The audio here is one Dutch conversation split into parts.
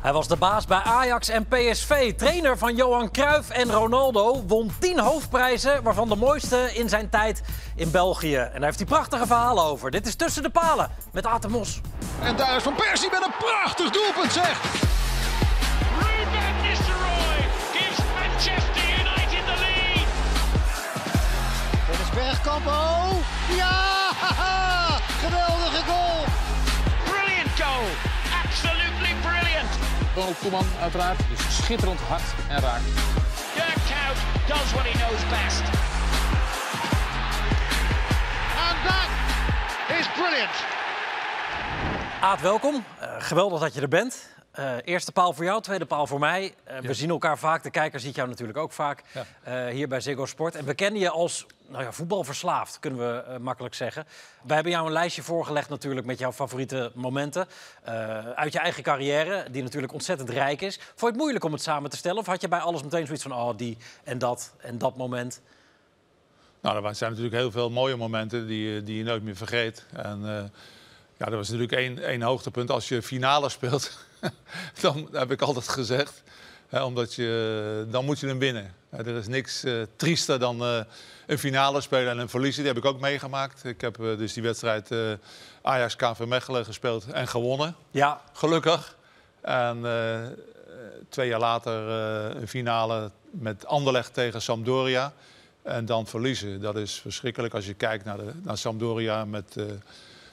Hij was de baas bij Ajax en PSV, trainer van Johan Cruijff en Ronaldo. Won 10 hoofdprijzen, waarvan de mooiste in zijn tijd in België. En daar heeft hij prachtige verhalen over. Dit is Tussen de Palen met Aten Mos. En daar is Van Persie met een prachtig doelpunt, zeg. Ruben Nistelrooy gives Manchester United the lead. Dennis Bergkamp, oh! Ja! Geweldige goal! Brilliant goal. Ronald Koeman uiteraard. Dus schitterend hard en raak. Dirk Kuyt does what he knows best. And that is brilliant. Aad, welkom. Eh, geweldig dat je er bent. Eh, eerste paal voor jou, tweede paal voor mij. Eh, We zien elkaar vaak, de kijker ziet jou natuurlijk ook vaak eh, hier bij Ziggo Sport. En we kennen je als nou ja, voetbalverslaafd, kunnen we makkelijk zeggen. Wij hebben jou een lijstje voorgelegd natuurlijk met jouw favoriete momenten. uit je eigen carrière, die natuurlijk ontzettend rijk is. Vond je het moeilijk om het samen te stellen? Of had je bij alles meteen zoiets van, oh, die en dat en dat moment? Nou, er zijn natuurlijk heel veel mooie momenten die, je- die je nooit meer vergeet. En ja, dat was natuurlijk één, één hoogtepunt. Als je finale speelt, dan heb ik altijd gezegd, hè, omdat je, dan moet je hem winnen. Er is niks eh, triester dan eh, een finale spelen en een verliezen. Die heb ik ook meegemaakt. Ik heb eh, dus die wedstrijd Ajax KV Mechelen gespeeld en gewonnen. Ja, Gelukkig. En twee jaar later een finale met Anderlecht tegen Sampdoria. En dan verliezen. Dat is verschrikkelijk als je kijkt naar, de, naar Sampdoria met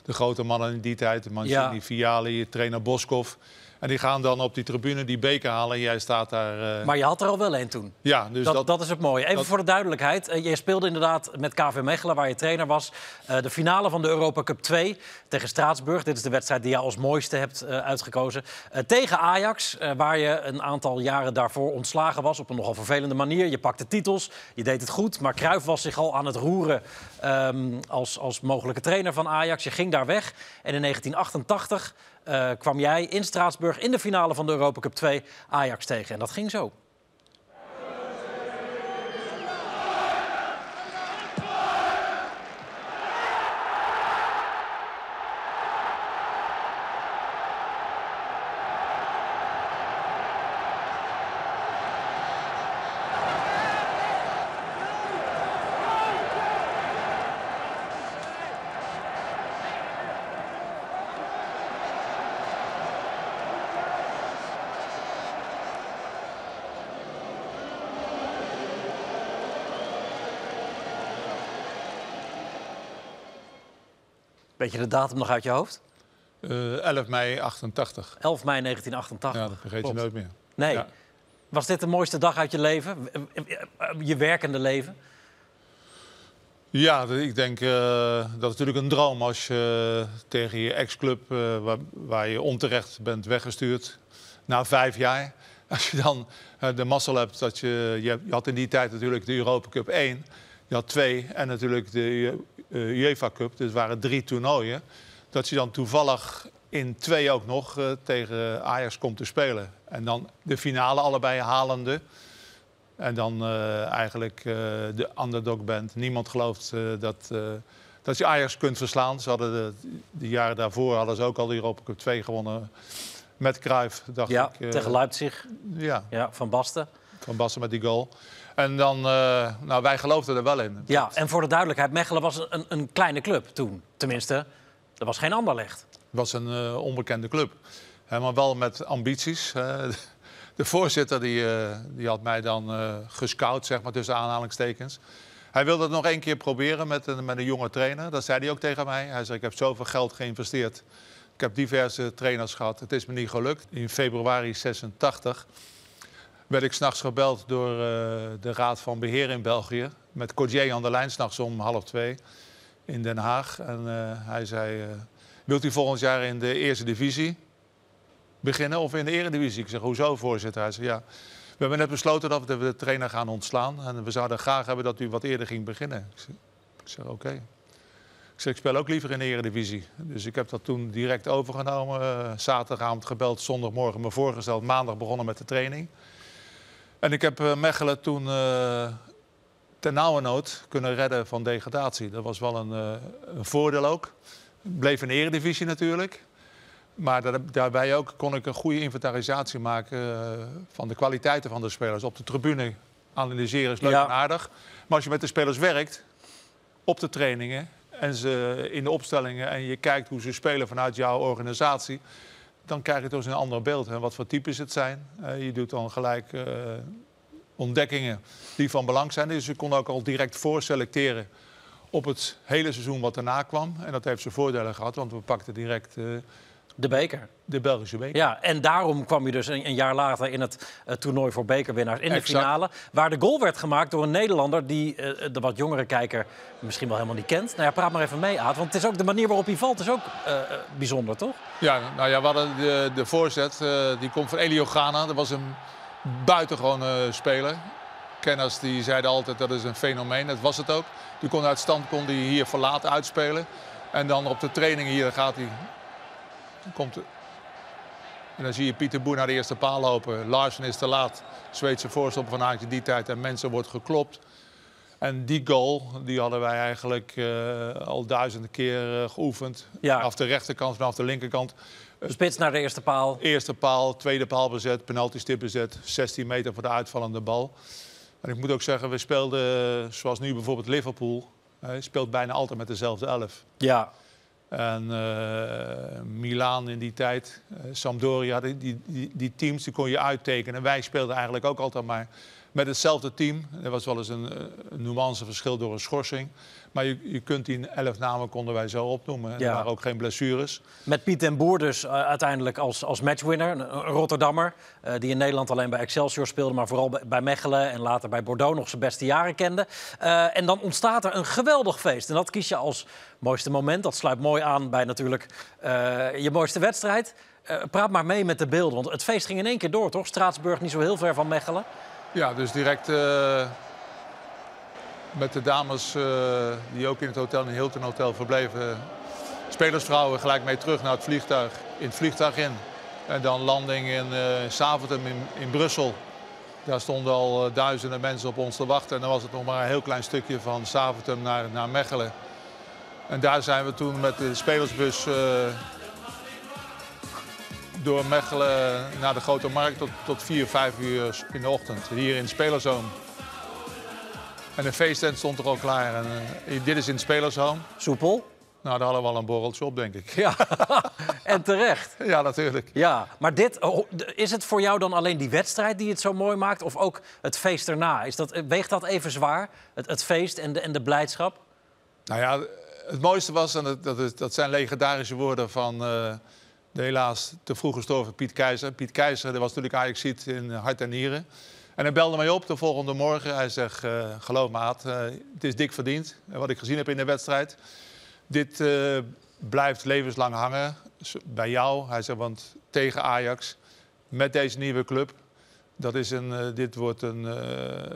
de grote mannen in die tijd. Mancini, Ja. Viali, trainer Boskov. En die gaan dan op die tribune die beker halen. En jij staat daar. eh, maar je had er al wel één toen. ja, dus dat, dat, dat, is het mooie. Even dat- voor de duidelijkheid. Eh, je speelde inderdaad met KV Mechelen, waar je trainer was. eh, de finale van de Europa Cup 2 tegen Straatsburg. Dit is de wedstrijd die je als mooiste hebt uitgekozen. Tegen Ajax, waar je een aantal jaren daarvoor ontslagen was... op een nogal vervelende manier. Je pakte titels, je deed het goed. Maar Cruijff was zich al aan het roeren ehm, als, als mogelijke trainer van Ajax. Je ging daar weg. En in 1988 eh, kwam jij in Straatsburg in de finale van de Europa Cup 2 Ajax tegen. En dat ging zo. Weet je de datum nog uit je hoofd? eh, 11 mei 88. 11 mei 1988. Ja, dat vergeet Klopt. je nooit meer. Nee. Ja. Was dit de mooiste dag uit je leven? Je werkende leven? Ja, ik denk eh, dat is natuurlijk een droom als je tegen je ex-club, eh, waar, waar je onterecht bent weggestuurd, na vijf jaar. Als je dan eh, de mazzel hebt dat je, je, je had in die tijd natuurlijk de Europa Cup 1, je had twee en natuurlijk de eh, UEFA Cup, dus het waren drie toernooien. Dat je dan toevallig in twee ook nog eh, tegen Ajax komt te spelen. En dan de finale allebei halende. En dan eh, eigenlijk eh, de underdog bent. Niemand gelooft eh, dat, eh, dat je Ajax kunt verslaan. Ze hadden de, de jaren daarvoor hadden ze ook al de Europa Cup 2 gewonnen. Met Cruijff, dacht Ja, ik. eh, tegen Leipzig. Ja, Ja, van Basten. van Bassen met die goal. En dan, eh, nou, wij geloofden er wel in. Ja, en voor de duidelijkheid, Mechelen was een, een kleine club toen. Tenminste, er was geen Anderlecht. Het was een eh, onbekende club. Maar wel met ambities. de voorzitter die, eh, die had mij dan gescout, zeg maar, tussen aanhalingstekens. Hij wilde het nog één keer proberen met een, met een jonge trainer. Dat zei hij ook tegen mij. Hij zei, ik heb zoveel geld geïnvesteerd. Ik heb diverse trainers gehad. Het is me niet gelukt. In februari 86 werd ik s'nachts gebeld door eh, de Raad van Beheer in België. Met Cordier aan de lijn, s'nachts om half twee in Den Haag. En eh, hij zei, eh, wilt u volgend jaar in de eerste divisie beginnen of in de eredivisie? Ik zeg, hoezo voorzitter? Hij zei, ja, we hebben net besloten dat we de trainer gaan ontslaan. En we zouden graag hebben dat u wat eerder ging beginnen. Ik zeg, oké. Ik zeg, ik speel ook liever in de eredivisie. Dus ik heb dat toen direct overgenomen. Zaterdagavond gebeld, zondagmorgen me voorgesteld. Maandag begonnen met de training. En ik heb eh, Mechelen toen eh ten nauwernood kunnen redden van degradatie. Dat was wel een, eh, een voordeel ook. Bleef in de eredivisie natuurlijk. Maar daar- daarbij ook kon ik een goede inventarisatie maken van de kwaliteiten van de spelers. Op de tribune analyseren is leuk Ja. en aardig. Maar als je met de spelers werkt, op de trainingen en ze in de opstellingen... en je kijkt hoe ze spelen vanuit jouw organisatie... dan krijg je eens een ander beeld. Hè, wat voor types het zijn. Eh, je doet dan gelijk eh, ontdekkingen die van belang zijn. Dus je kon ook al direct voorselecteren op het hele seizoen wat daarna kwam. En dat heeft zijn voordelen gehad, want we pakten direct eh, De beker. de Belgische week. Ja, en daarom kwam je dus een, een jaar later in het eh, toernooi voor bekerwinnaars in de finale. Waar de goal werd gemaakt door een Nederlander die eh, de wat jongere kijker misschien wel helemaal niet kent. Nou ja, praat maar even mee, Aad. Want het is ook de manier waarop hij valt, is ook eh, bijzonder, toch? Ja, nou ja, we hadden de, de voorzet, die komt van Elio Ghana. Dat was een buitengewone speler. Kenners die zeiden altijd dat is een fenomeen. Dat was het ook. Die kon uit stand kon die hier verlaten uitspelen. En dan op de training hier gaat hij. Dan komt en dan zie je Pieter Boer naar de eerste paal lopen. Larsen is te laat. Zweedse voorstopper van Ajax die tijd. En mensen wordt geklopt. En die goal die hadden wij eigenlijk eh, al duizenden keer eh, geoefend. Ja. Vanaf de rechterkant, vanaf de linkerkant. Spits naar de eerste paal. Eerste paal, tweede paal bezet, penalty stip bezet. 16 meter voor de uitvallende bal. En ik moet ook zeggen, we speelden eh, zoals nu bijvoorbeeld Liverpool. speelt bijna altijd met dezelfde elf. Ja, En eh Milaan in die tijd, eh, Sampdoria, die, die, die, teams die kon je uittekenen. Wij speelden eigenlijk ook altijd maar met hetzelfde team. Er was wel eens een, eh, een nuanceverschil door een schorsing. Maar je, je kunt die elf namen konden wij zo opnoemen. En Ja. Er waren ook geen blessures. met Piet en Boer dus eh, uiteindelijk als, als matchwinner. Een, een Rotterdammer eh, die in Nederland alleen bij Excelsior speelde... maar vooral bij, bij Mechelen en later bij Bordeaux nog zijn beste jaren kende. En dan ontstaat er een geweldig feest. En dat kies je als mooiste moment. Dat sluit mooi aan bij natuurlijk je mooiste wedstrijd. Praat maar mee met de beelden, want het feest ging in één keer door, toch? Straatsburg niet zo heel ver van Mechelen. Ja, dus direct eh, met de dames eh, die ook in het hotel, in Hilton Hotel verbleven. Spelersvrouwen gelijk mee terug naar het vliegtuig, in het vliegtuig in. En dan landing in eh Zaventem in, Brussel. Daar stonden al duizenden mensen op ons te wachten. En dan was het nog maar een heel klein stukje van Zaventem naar, naar Mechelen. En daar zijn we toen met de spelersbus door Mechelen naar de Grote Markt tot, tot 4, 5 uur in de ochtend. Hier in de spelershome. En de feesttent stond er al klaar. En, eh, dit is in het spelershome. Soepel. Nou, daar hadden we al een borreltje op, denk ik. Ja, en terecht. Ja, natuurlijk. Ja, maar dit, oh, d- is het voor jou dan alleen die wedstrijd die het zo mooi maakt? Of ook het feest erna? Is dat, weegt dat even zwaar? Het, het feest en de, en de blijdschap? Nou ja, het mooiste was, en dat, dat zijn legendarische woorden van eh, de helaas te vroeg gestorven Piet Keizer. Piet Keizer, dat was natuurlijk ajax in hart en nieren. En hij belde mij op de volgende morgen. Hij zegt, eh, geloof me eh, het is dik verdiend. eh, Wat ik gezien heb in de wedstrijd. Dit blijft levenslang hangen bij jou. Hij zegt, want tegen Ajax, met deze nieuwe club... Dat is een, dit wordt een,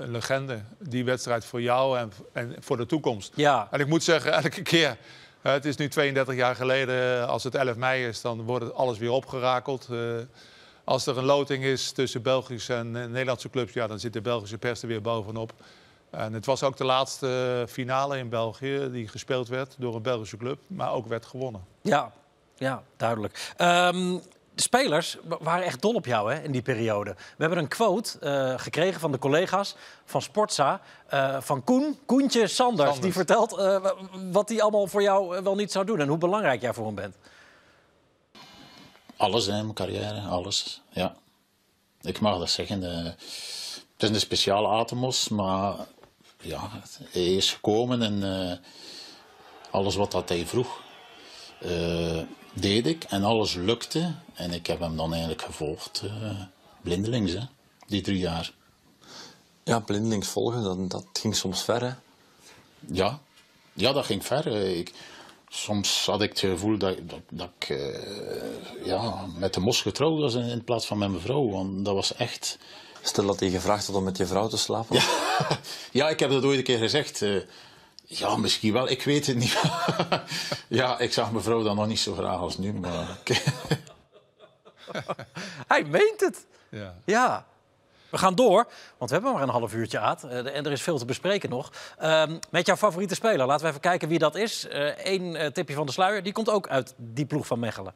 een legende. Die wedstrijd voor jou en, en voor de toekomst. Ja, En ik moet zeggen, elke keer. Eh, het is nu 32 jaar geleden. Als het 11 mei is, dan wordt alles weer opgerakeld. Eh, als er een loting is tussen Belgische en eh, Nederlandse clubs, ja, dan zit de Belgische pers er weer bovenop. En het was ook de laatste finale in België die gespeeld werd door een Belgische club, maar ook werd gewonnen. ja, ja duidelijk. Ehm, de spelers wa- waren echt dol op jou hè, in die periode. We hebben een quote eh, gekregen van de collega's van Sportza. eh, van Koen, Koentje Sanders. Sanders. Die vertelt eh, wa- wat hij allemaal voor jou wel niet zou doen. En hoe belangrijk jij voor hem bent. Alles in mijn carrière, alles. Ja. Ik mag dat zeggen. eh, het is een speciale Atemos, maar ja, hij is gekomen en eh, alles wat dat hij vroeg, eh, deed ik en alles lukte. En ik heb hem dan eigenlijk gevolgd, eh, blindelings, hè, die drie jaar. Ja, blindelings volgen, dat, dat ging soms ver. Hè. Ja, ja dat ging ver. Eh, Ik, soms had ik het gevoel dat, dat, dat ik eh, ja, met de mos getrouwd was in, in plaats van met mijn vrouw. Want dat was echt... Stel dat hij gevraagd had om met je vrouw te slapen. Ja, ja ik heb dat ooit een keer gezegd. ja, misschien wel. Ik weet het niet. ja, ik zag mijn vrouw dan nog niet zo graag als nu. Maar Hij meent het. Ja. Ja. We gaan door, want we hebben maar een half uurtje aan. en er is veel te bespreken nog. Ehm, met jouw favoriete speler. Laten we even kijken wie dat is. Eén tipje van de sluier. Die komt ook uit die ploeg van Mechelen.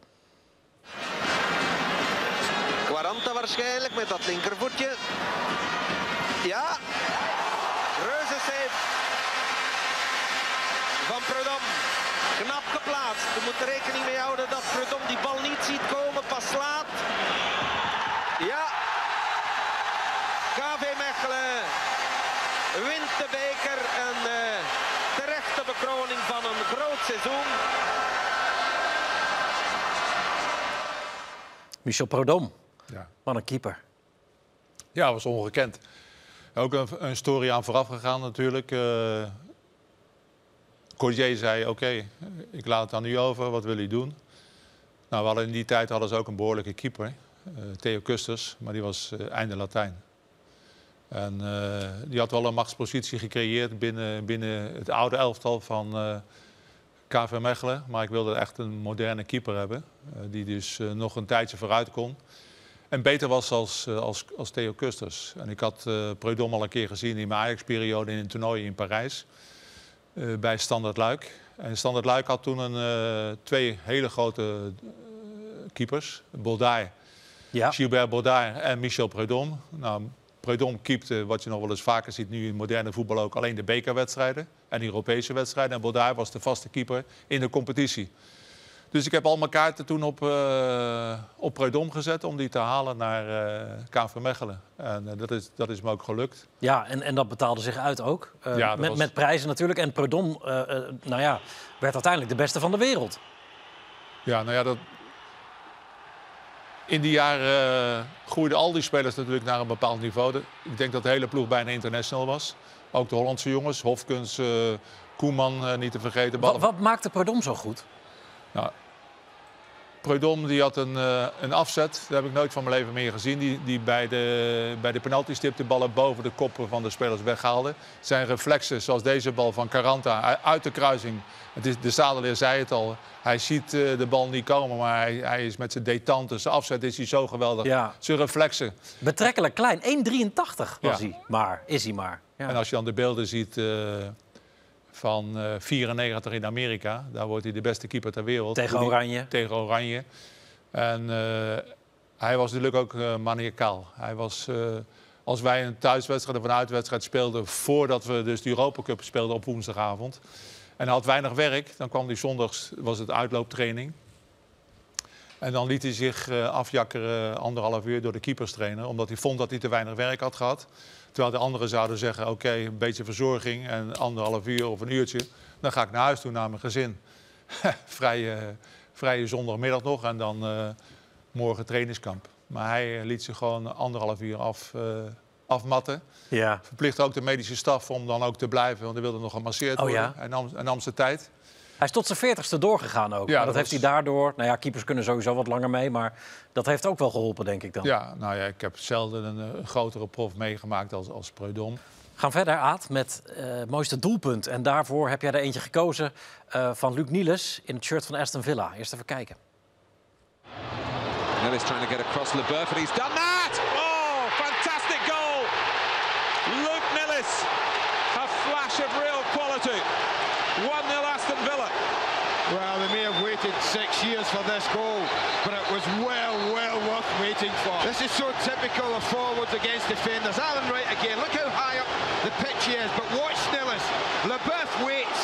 waarschijnlijk met dat linkervoetje. Ja, reuze save van Prudhomme. Knap geplaatst. We moeten rekening mee houden dat Prudhomme die bal niet ziet komen, pas slaat. Ja, KV Mechelen wint de beker. Een eh, terechte bekroning van een groot seizoen. Michel Prodom, Ja. wat een keeper. Ja, was ongekend. Ook een, een story aan vooraf gegaan natuurlijk. Eh Cordier zei, oké, ik laat het aan u over, wat wil u doen? Nou, we hadden in die tijd hadden ze ook een behoorlijke keeper, eh, Theo Kusters, maar die was eh, einde Latijn. En eh, die had wel een machtspositie gecreëerd binnen, binnen het oude elftal van KV Mechelen. Maar ik wilde echt een moderne keeper hebben, die dus nog een tijdje vooruit kon. En beter was als, als, als Theo Kusters. En ik had Prudhomme al een keer gezien in mijn Ajax-periode in een toernooi in Parijs. Eh, bij Standard Luik. En Standard Luik had toen een, eh, twee hele grote eh, keepers. Baudard, Ja, Gilbert Baudard en Michel Prudhomme. Nou, Prudhomme keepte, wat je nog wel eens vaker ziet nu in moderne voetbal ook, alleen de bekerwedstrijden en de Europese wedstrijden. En Baudard was de vaste keeper in de competitie. Dus ik heb al mijn kaarten toen op, eh op Prudhomme gezet om die te halen naar eh KV Mechelen. En eh, dat, is, dat is me ook gelukt. ja en, en dat betaalde zich uit ook. Ja, met, was- met prijzen natuurlijk. En eh, nou ja, werd uiteindelijk de beste van de wereld. Ja, nou ja, dat... In die jaren groeiden al die spelers natuurlijk naar een bepaald niveau. De- Ik denk dat de hele ploeg bijna international was. Ook de Hollandse jongens, Hofkens, Koeman niet te vergeten. Wat, Ballen- wat maakte Prodom zo goed? Nou, Prudhomme die had een, eh, een afzet, dat heb ik nooit van mijn leven meer gezien. Die, die bij de, bij de penaltystip de ballen boven de koppen van de spelers weghaalde. Zijn reflexen, zoals deze bal van Caranta, uit de kruising. Het is, de zadeleer zei het al, hij ziet eh, de bal niet komen, maar hij, hij is met zijn detente, zijn afzet is hij zo geweldig. Ja. Zijn reflexen. Betrekkelijk klein. 1,83 was Ja. hij. Maar, is hij maar. Ja. En als je dan de beelden ziet eh, van eh 94 in Amerika, daar wordt hij de beste keeper ter wereld. Tegen Oranje. Tegen Oranje. En eh, hij was natuurlijk ook eh maniacaal. Hij was, eh, als wij een thuiswedstrijd of een uitwedstrijd speelden... voordat we dus de Europa Cup speelden op woensdagavond... en hij had weinig werk, dan kwam hij zondags, was het uitlooptraining... En dan liet hij zich eh, afjakkeren anderhalf uur door de keeperstrainer... omdat hij vond dat hij te weinig werk had gehad. Terwijl de anderen zouden zeggen, oké, een beetje verzorging... en anderhalf uur of een uurtje, dan ga ik naar huis toe naar mijn gezin. vrije, vrije zondagmiddag nog en dan eh, morgen trainingskamp. Maar hij eh, liet zich gewoon anderhalf uur af, eh, afmatten. ja. Verplicht ook de medische staf om dan ook te blijven, want hij wilde nog gemasseerd Oh, worden. ja? Hij, nam, hij nam zijn tijd. Hij is tot zijn 40ste doorgegaan ook. Ja, maar dat, dat heeft was- hij daardoor. Nou ja, keepers kunnen sowieso wat langer mee. Maar dat heeft ook wel geholpen, denk ik dan. Ja, nou ja, ik heb zelden een, eh, een grotere prof meegemaakt als, als Preudom. Gaan verder, Aad, met eh, het mooiste doelpunt. En daarvoor heb jij er eentje gekozen eh, van Luc Nielis in het shirt van Aston Villa. Eerst even kijken. Nellis trying to get across LeBeuf, and he's done that! Oh, fantastic goal! Luke Nellis, a flash of real quality. 1-0 Aston Villa. Well, they may have waited six years for this goal, but it was well, well worth waiting for. This is so typical of forwards against defenders. Alan Wright again. Look how high up the pitch he is. But watch Nillis. LeBeuf waits.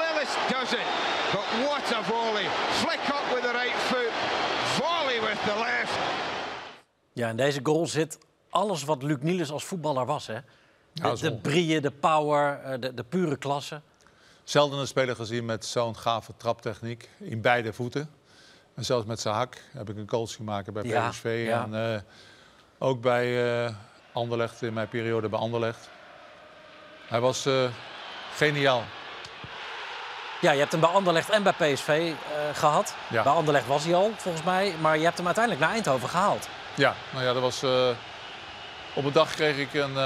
Lillis does it. But what a volley. Flick up with the right foot. Volley with the left. Ja, in deze goal zit alles wat Luc Nielis als voetballer was. Hè? De, de brieën, de power, eh, de, de pure klasse. Zelden een speler gezien met zo'n gave traptechniek in beide voeten. En zelfs met zijn hak heb ik een goals gemaakt bij Ja, PSV. ja. En eh, ook bij eh Anderlecht, in mijn periode bij Anderlecht. Hij was eh, geniaal. Ja, je hebt hem bij Anderlecht en bij PSV eh, gehad. Ja. Bij Anderlecht was hij al, volgens mij. Maar je hebt hem uiteindelijk naar Eindhoven gehaald. Ja, nou ja, dat was... op een dag kreeg ik een,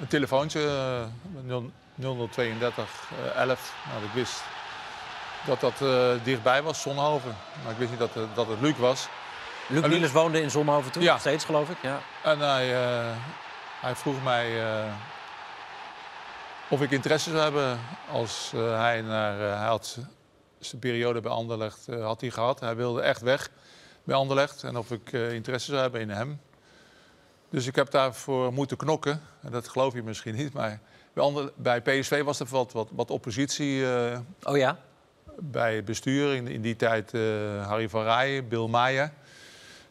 een telefoontje, eh, 0032 eh, 11. Nou, ik wist dat dat eh, dichtbij was, Zonhoven. Maar ik wist niet dat, het- dat het Luc was. Luc Nielis woonde in Zonhoven toen, Ja. nog steeds geloof ik. Ja. En hij, eh, hij vroeg mij eh, of ik interesse zou hebben als eh, hij naar... eh, hij had zijn periode bij Anderlecht eh, had hij gehad. Hij wilde echt weg. bij Anderlecht. En of ik eh, interesse zou hebben in hem. Dus ik heb daarvoor moeten knokken. En dat geloof je misschien niet. Maar bij, Ander- bij PSV was er wat, wat, wat oppositie eh, Oh ja? Bij bestuur. In, in die tijd eh, Harry van Rij, Bill Meijer.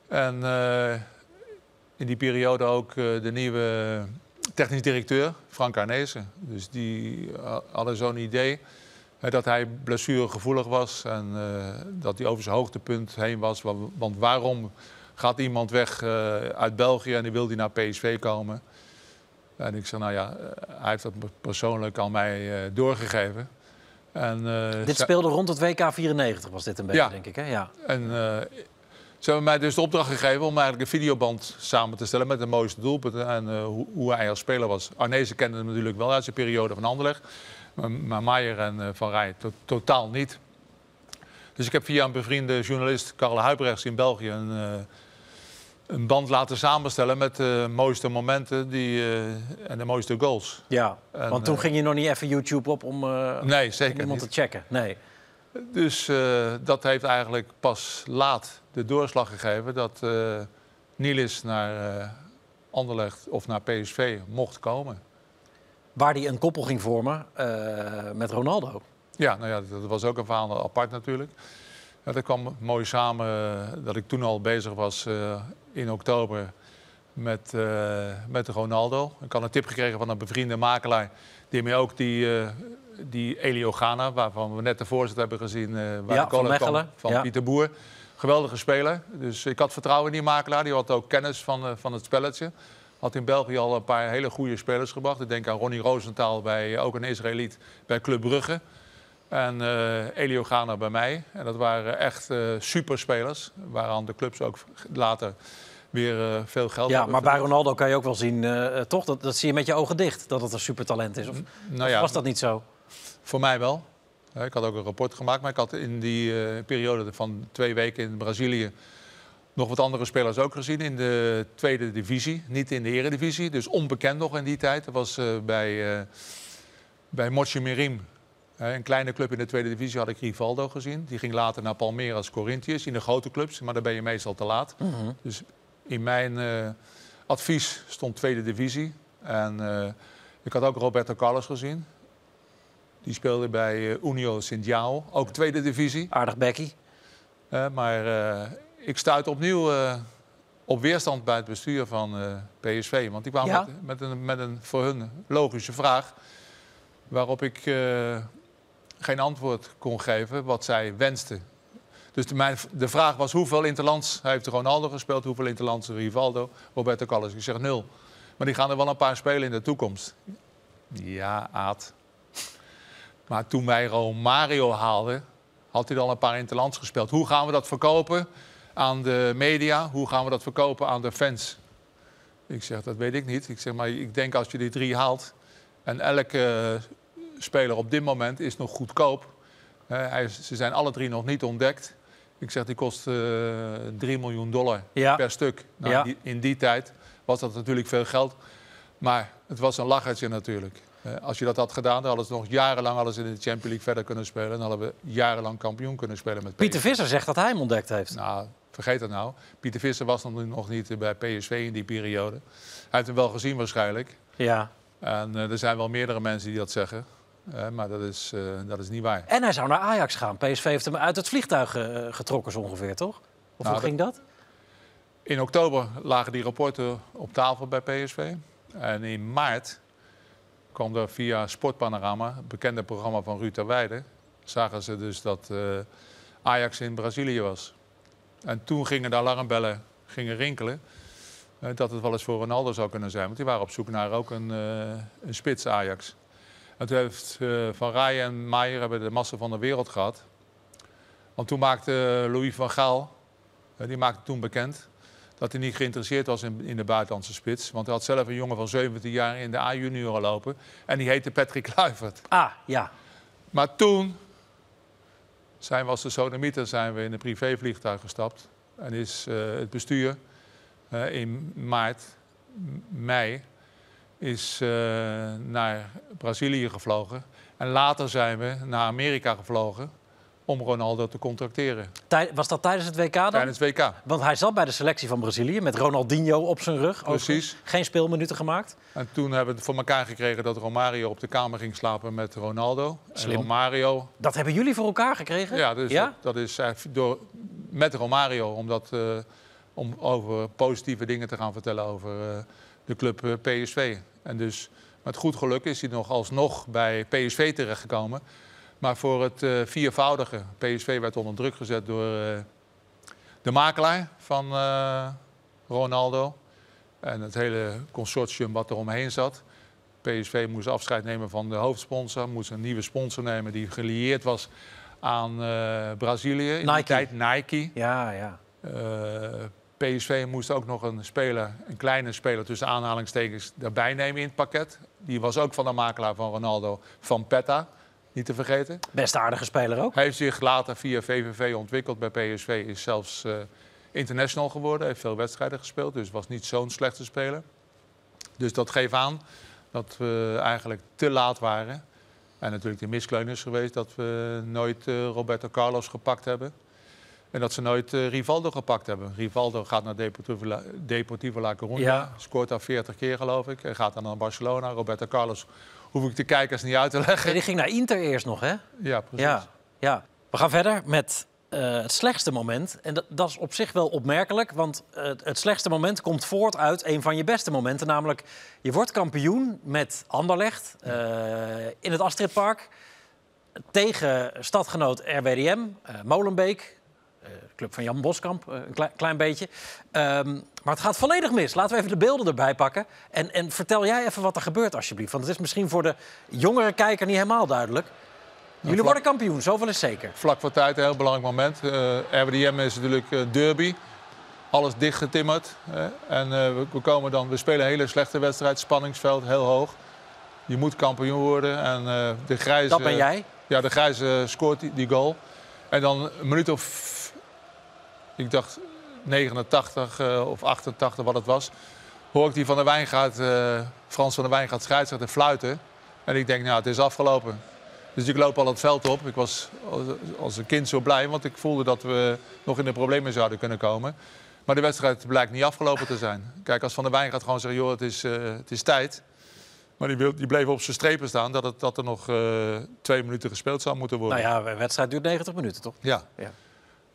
En eh, in die periode ook eh, de nieuwe technisch directeur, Frank Arnezen. Dus die hadden zo'n idee dat hij blessuregevoelig was. En dat hij over zijn hoogtepunt heen was. Wa- Want waarom gaat iemand weg uit België en die wil die naar PSV komen? En ik zei, nou ja, hij heeft dat persoonlijk aan mij doorgegeven. En, eh, Dit speelde rond het WK 94, was dit een beetje, Ja. denk ik. Hè? Ja. en eh, ze hebben mij dus de opdracht gegeven om eigenlijk een videoband samen te stellen met de mooiste doelpunten en eh, hoe, hoe hij als speler was. Arnezen kende hem natuurlijk wel uit zijn periode van Anderlecht, maar, Maier en Van Rij to- totaal niet. Dus ik heb via een bevriende journalist, Karel Huibrechts in België, een, een band laten samenstellen met de mooiste momenten die, eh, en de mooiste goals. ja. En, Want toen eh, ging je nog niet even YouTube op om, eh, Nee, om iemand niet. te checken. Nee. Dus dat heeft eigenlijk pas laat de doorslag gegeven dat Nielis naar Anderlecht of naar PSV mocht komen. Waar die een koppel ging vormen met Ronaldo. Ja, nou ja, dat was ook een verhaal apart natuurlijk. Ja, dat kwam mooi samen dat ik toen al bezig was in oktober met, eh, met Ronaldo. Ik had een tip gekregen van een bevriende makelaar die mij ook die, eh die Elio Gana, waarvan we net de voorzet hebben gezien, eh waar Ja, de van kwam, van ja. Pieter Boer. Geweldige speler. Dus ik had vertrouwen in die makelaar. Die had ook kennis van, van het spelletje. Had in België al een paar hele goede spelers gebracht. Ik denk aan Ronnie Rosenthal, bij, ook een Israëliet, bij Club Brugge. En eh, Elio Gana bij mij. En dat waren echt eh superspelers. Waaraan de clubs ook later weer eh, veel geld Ja, hebben maar bij. Ronaldo kan je ook wel zien, toch? Dat, dat zie je met je ogen dicht, dat het een supertalent is. Of, Nou of was dat niet zo? Voor mij wel. Ik had ook een rapport gemaakt, maar ik had in die periode van twee weken in Brazilië nog wat andere spelers ook gezien in de tweede divisie, niet in de eredivisie. Dus onbekend nog in die tijd. Dat was bij, bij Mochi Mirim, eh, een kleine club in de tweede divisie, had ik Rivaldo gezien. Die ging later naar Palmeiras Corinthians in de grote clubs, maar dan ben je meestal te laat. Dus in mijn eh, advies stond tweede divisie. En eh, ik had ook Roberto Carlos gezien. Die speelde bij eh, Unio Sint-Jao, ook tweede divisie. Aardig Becky. Eh, maar eh, ik stuit opnieuw eh, op weerstand bij het bestuur van eh, PSV. Want die kwamen Ja? met, met, een, met een voor hun logische vraag. Waarop ik eh, geen antwoord kon geven wat zij wensten. Dus de, de vraag was hoeveel interlands heeft Ronaldo gespeeld, hoeveel interlands Rivaldo, Roberto Carlos. Ik zeg nul. Maar die gaan er wel een paar spelen in de toekomst. Ja, Aad. Maar toen wij Romario haalden, had hij al een paar interlands gespeeld. Hoe gaan we dat verkopen aan de media? Hoe gaan we dat verkopen aan de fans? Ik zeg, dat weet ik niet. Ik zeg, maar ik denk als je die drie haalt... en elke speler op dit moment is nog goedkoop. Hij, ze zijn alle drie nog niet ontdekt. Ik zeg, die kost eh 3 miljoen dollar Ja. per stuk. Nou, Ja. die- in die tijd was dat natuurlijk veel geld. Maar het was een lachertje natuurlijk. Eh, als je dat had gedaan, dan hadden ze nog jarenlang ze in de Champions League verder kunnen spelen. Dan hadden we jarenlang kampioen kunnen spelen met Pieter. Visser zegt dat hij hem ontdekt heeft. Nou, vergeet dat nou. Pieter Visser was nog nog niet bij PSV in die periode. Hij heeft hem wel gezien waarschijnlijk. Ja. En eh, er zijn wel meerdere mensen die dat zeggen. Eh, maar dat is, eh, dat is niet waar. En hij zou naar Ajax gaan. PSV heeft hem uit het vliegtuig eh, getrokken zo ongeveer, toch? Of Nou, hoe ging dat? In oktober lagen die rapporten op tafel bij PSV. En in maart kwam er via Sportpanorama, het bekende programma van Ruud Weijden... zagen ze dus dat Ajax in Brazilië was. En toen gingen de alarmbellen gingen rinkelen... dat het wel eens voor Ronaldo zou kunnen zijn. Want die waren op zoek naar ook een, een spits Ajax. En toen heeft eh, Van Rij en Maier hebben de massa van de wereld gehad. Want toen maakte Louis van Gaal, eh, die maakte toen bekend dat hij niet geïnteresseerd was in, in de buitenlandse spits. Want hij had zelf een jongen van 17 jaar in de A-junioren lopen. En die heette Patrick Kluivert. Ah, ja. Maar toen zijn we als de Sodomieter zijn we in een privévliegtuig gestapt. En is eh, het bestuur in maart, mei, is eh, naar Brazilië gevlogen. En later zijn we naar Amerika gevlogen om Ronaldo te contracteren Tij- was dat tijdens het WK dan? tijdens het WK. Want hij zat bij de selectie van Brazilië met Ronaldinho op zijn rug. Precies. Geen speelminuten gemaakt. En toen hebben we het voor elkaar gekregen dat Romario op de kamer ging slapen met Ronaldo. Slim. En Romario, Dat hebben jullie voor elkaar gekregen? ja, dus Ja? Dat, dat is eigenlijk door, met Romario omdat, eh, om over positieve dingen te gaan vertellen over eh, de club eh, PSV. En dus met goed geluk is hij nog alsnog bij PSV terechtgekomen. Maar voor het eh, viervoudige, PSV werd onder druk gezet door eh, de makelaar van eh, Ronaldo. En het hele consortium wat er omheen zat. PSV moest afscheid nemen van de hoofdsponsor. Moest een nieuwe sponsor nemen die gelieerd was aan Brazilië. In die Nike. tijd Nike. Ja, ja. PSV moest ook nog een speler, een kleine speler tussen aanhalingstekens, daarbij nemen in het pakket. Die was ook van de makelaar van Ronaldo, van Petta, niet te vergeten. Best aardige speler ook. Hij heeft zich later via VVV ontwikkeld bij PSV. Is zelfs eh, international geworden. Heeft veel wedstrijden gespeeld. Dus was niet zo'n slechte speler. Dus dat geeft aan dat we eigenlijk te laat waren. En natuurlijk de miskleun is geweest dat we nooit eh, Roberto Carlos gepakt hebben. En dat ze nooit eh, Rivaldo gepakt hebben. Rivaldo gaat naar Deportivo La, Deportivo La Coruña. Ja. Scoort daar 40 keer geloof ik. En gaat dan naar Barcelona. Roberto Carlos hoef ik de kijkers niet uit te leggen. Ja, die ging naar Inter eerst nog, hè? Ja, precies. Ja, ja. We gaan verder met eh, het slechtste moment. En dat, dat is op zich wel opmerkelijk, want eh, het slechtste moment komt voort uit een van je beste momenten. Namelijk, je wordt kampioen met Anderlecht in het Astridpark tegen stadgenoot RWDM, Molenbeek. Eh, club van Jan Boskamp, eh, een klein, klein beetje. Ehm, maar het gaat volledig mis. Laten we even de beelden erbij pakken. En, en vertel jij even wat er gebeurt, alsjeblieft. Want het is misschien voor de jongere kijker niet helemaal duidelijk. Jullie vlak- worden kampioen, zoveel is zeker. Vlak voor tijd, een heel belangrijk moment. Eh RWDM is natuurlijk derby. Alles dichtgetimmerd. hè. En we, komen dan, we spelen een hele slechte wedstrijd. Spanningsveld heel hoog. Je moet kampioen worden. En de grijze, Dat ben jij. Ja, de grijze scoort die, die goal. En dan een minuut of, ik dacht 89 eh, of 88 wat het was. Hoor ik die van der Wijngaard, eh, Frans van der Wijngaard scheidsrechter fluiten. En ik denk, nou het is afgelopen. Dus ik loop al het veld op. Ik was als, een kind zo blij, want ik voelde dat we nog in de problemen zouden kunnen komen. Maar de wedstrijd blijkt niet afgelopen te zijn. Kijk, als Van der Wijngaard gewoon zegt, joh, het is, eh, het is tijd. Maar die, wil, die bleef op zijn strepen staan dat, het, dat er nog twee minuten gespeeld zou moeten worden. Nou ja, een wedstrijd duurt 90 minuten, toch? Ja. Ja.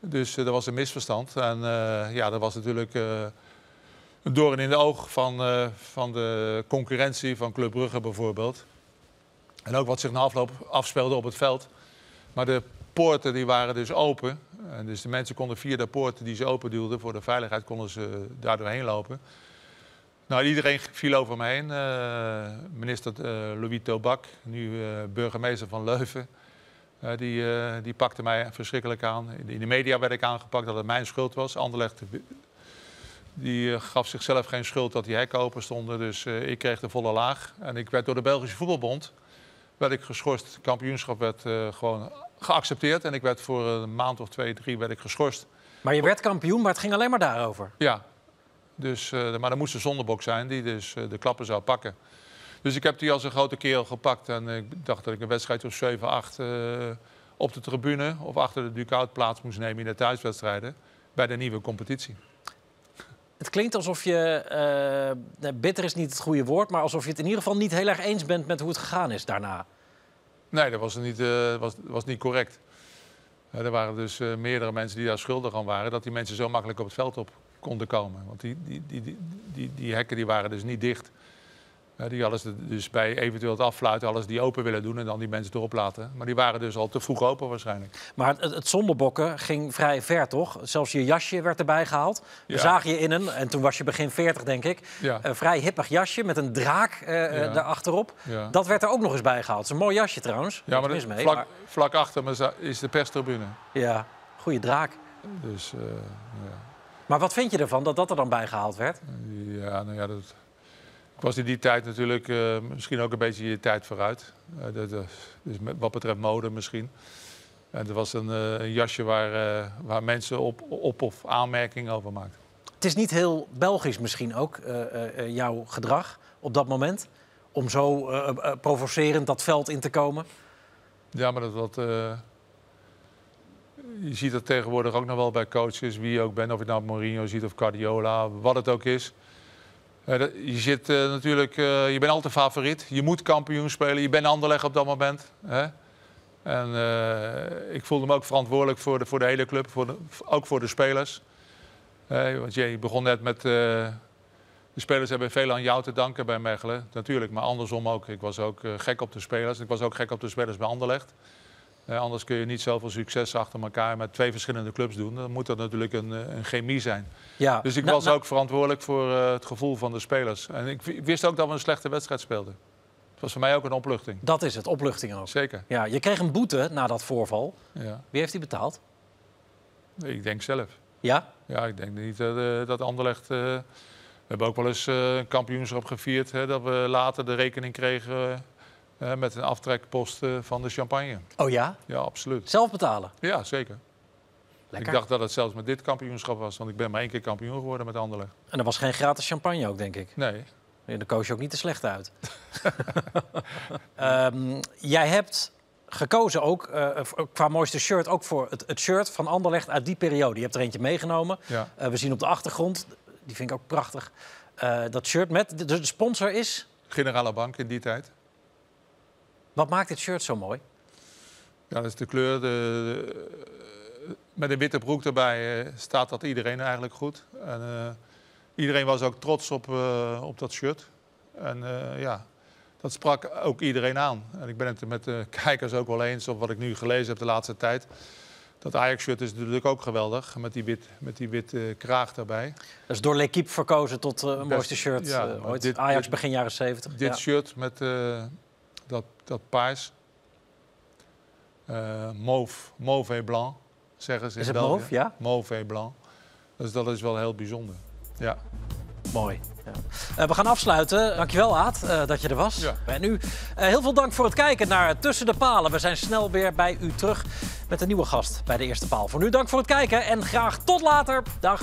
Dus eh, dat was een misverstand. En eh, ja, dat was natuurlijk eh, een doorn in de oog van, van de concurrentie van Club Brugge bijvoorbeeld. En ook wat zich na afloop afspeelde op het veld. Maar de poorten die waren dus open. En dus de mensen konden via de poorten die ze openduwden voor de veiligheid, konden ze daar doorheen lopen. Nou, iedereen viel over me heen. Minister eh, Louis Tobak, nu burgemeester van Leuven. Eh, die, eh, die pakte mij verschrikkelijk aan. In de, media werd ik aangepakt dat het mijn schuld was. Anderlecht die, eh, gaf zichzelf geen schuld dat die hekken open stonden. Dus ik kreeg de volle laag. En ik werd door de Belgische Voetbalbond werd ik geschorst. Het kampioenschap werd gewoon geaccepteerd. En ik werd voor een maand of twee, drie werd ik geschorst. Maar je werd kampioen, maar het ging alleen maar daarover. Ja, dus, maar er moest een zondebok zijn die dus de klappen zou pakken. Dus ik heb die als een grote kerel gepakt. En ik dacht dat ik een wedstrijd of 7, 8 eh, op de tribune of achter de dugout plaats moest nemen in de thuiswedstrijden. Bij de nieuwe competitie. Het klinkt alsof je, eh, bitter is niet het goede woord, maar alsof je het in ieder geval niet heel erg eens bent met hoe het gegaan is daarna. Nee, dat was niet, eh, was, was niet correct. Er waren dus meerdere mensen die daar schuldig aan waren. Dat die mensen zo makkelijk op het veld op konden komen. Want die, die, die, die, die, die hekken die waren dus niet dicht. Die ze dus bij eventueel het affluiten, ze die open willen doen en dan die mensen erop laten. Maar die waren dus al te vroeg open waarschijnlijk. Maar het, het zondebokken ging vrij ver, toch? Zelfs je jasje werd erbij gehaald. We Ja. zagen je in een, en toen was je begin 40, denk ik, Ja. een vrij hippig jasje met een draak Ja. daarachterop. Ja. Dat werd er ook nog eens bij gehaald. Het is een mooi jasje trouwens. Ja, maar mee, vlak, maar- vlak achter me is de perstribune. ja, goede draak. Dus eh, Maar wat vind je ervan dat dat er dan bij gehaald werd? ja, nou ja, dat, ik was in die tijd natuurlijk eh, misschien ook een beetje je tijd vooruit. Eh, dat, dat- dus met, wat betreft mode misschien. En er was een, eh, een jasje waar, eh, waar mensen op, op of aanmerkingen over maakten. Het is niet heel Belgisch misschien ook, eh, eh, eh, jouw gedrag op dat moment. Om zo eh, eh, provocerend dat veld in te komen. Ja, maar dat, dat, eh, je ziet het tegenwoordig ook nog wel bij coaches, wie je ook bent, of je nou Mourinho ziet of Guardiola, wat het ook is. Eh, je zit eh, natuurlijk, eh, je bent altijd favoriet. Je moet kampioen spelen. Je bent Anderleg op dat moment. Hè? En ik voelde me ook verantwoordelijk voor de, voor de hele club, voor ook voor de spelers. Want je begon net met. de spelers hebben veel aan jou te danken bij Mechelen, natuurlijk. Maar andersom ook. Ik was ook gek op de spelers. Ik was ook gek op de spelers bij Anderlecht. Eh, anders kun je niet zoveel succes achter elkaar met twee verschillende clubs doen. Dan moet dat natuurlijk een, eh, een chemie zijn. Ja. Dus ik Nou, was nou, ook verantwoordelijk voor eh, het gevoel van de spelers. En ik wist ook dat we een slechte wedstrijd speelden. Het was voor mij ook een opluchting. Dat is het, opluchting ook. Zeker. Ja, je kreeg een boete na dat voorval. Ja. Wie heeft die betaald? Ik denk zelf. Ja? Ja, ik denk niet dat, dat Anderlecht... we hebben ook wel eens een kampioenschap gevierd... Hè, dat we later de rekening kregen met een aftrekpost eh, van de champagne. Oh ja? Ja, absoluut. Zelf betalen? Ja, zeker. Lekker. Ik dacht dat het zelfs met dit kampioenschap was. Want ik ben maar één keer kampioen geworden met Anderlecht. En er was geen gratis champagne ook, denk ik. Nee. Daar koos je ook niet te slecht uit. Ehm, jij hebt gekozen ook, eh, qua mooiste shirt, ook voor het, het shirt van Anderlecht uit die periode. Je hebt er eentje meegenomen. Ja. Eh, we zien op de achtergrond, die vind ik ook prachtig, dat shirt met... De, de sponsor is... Generale Bank in die tijd. Wat maakt dit shirt zo mooi? Ja, dat is de kleur. De, de- met een witte broek erbij eh, staat dat iedereen eigenlijk goed. En, eh, iedereen was ook trots op, eh, op dat shirt. En ja, dat sprak ook iedereen aan. En ik ben het met de kijkers ook wel eens op wat ik nu gelezen heb de laatste tijd. Dat Ajax-shirt is natuurlijk ook geweldig, met die wit, met die witte kraag daarbij. Dat is door L'Equipe verkozen tot eh mooiste shirt ja, ooit. dit- Ajax begin jaren 70. Dit ja. shirt met dat, paars. Eh mauve, mauve et blanc, zeggen ze Is in het België. mauve, ja? Mauve et blanc. Dus dat is wel heel bijzonder. Ja. Mooi. Ja. Eh, we gaan afsluiten. Dankjewel, Aad, eh, dat je er was. Ja. En u, heel veel dank voor het kijken naar Tussen de Palen. We zijn snel weer bij u terug met een nieuwe gast bij de Eerste Paal. Voor nu dank voor het kijken en graag tot later. Dag.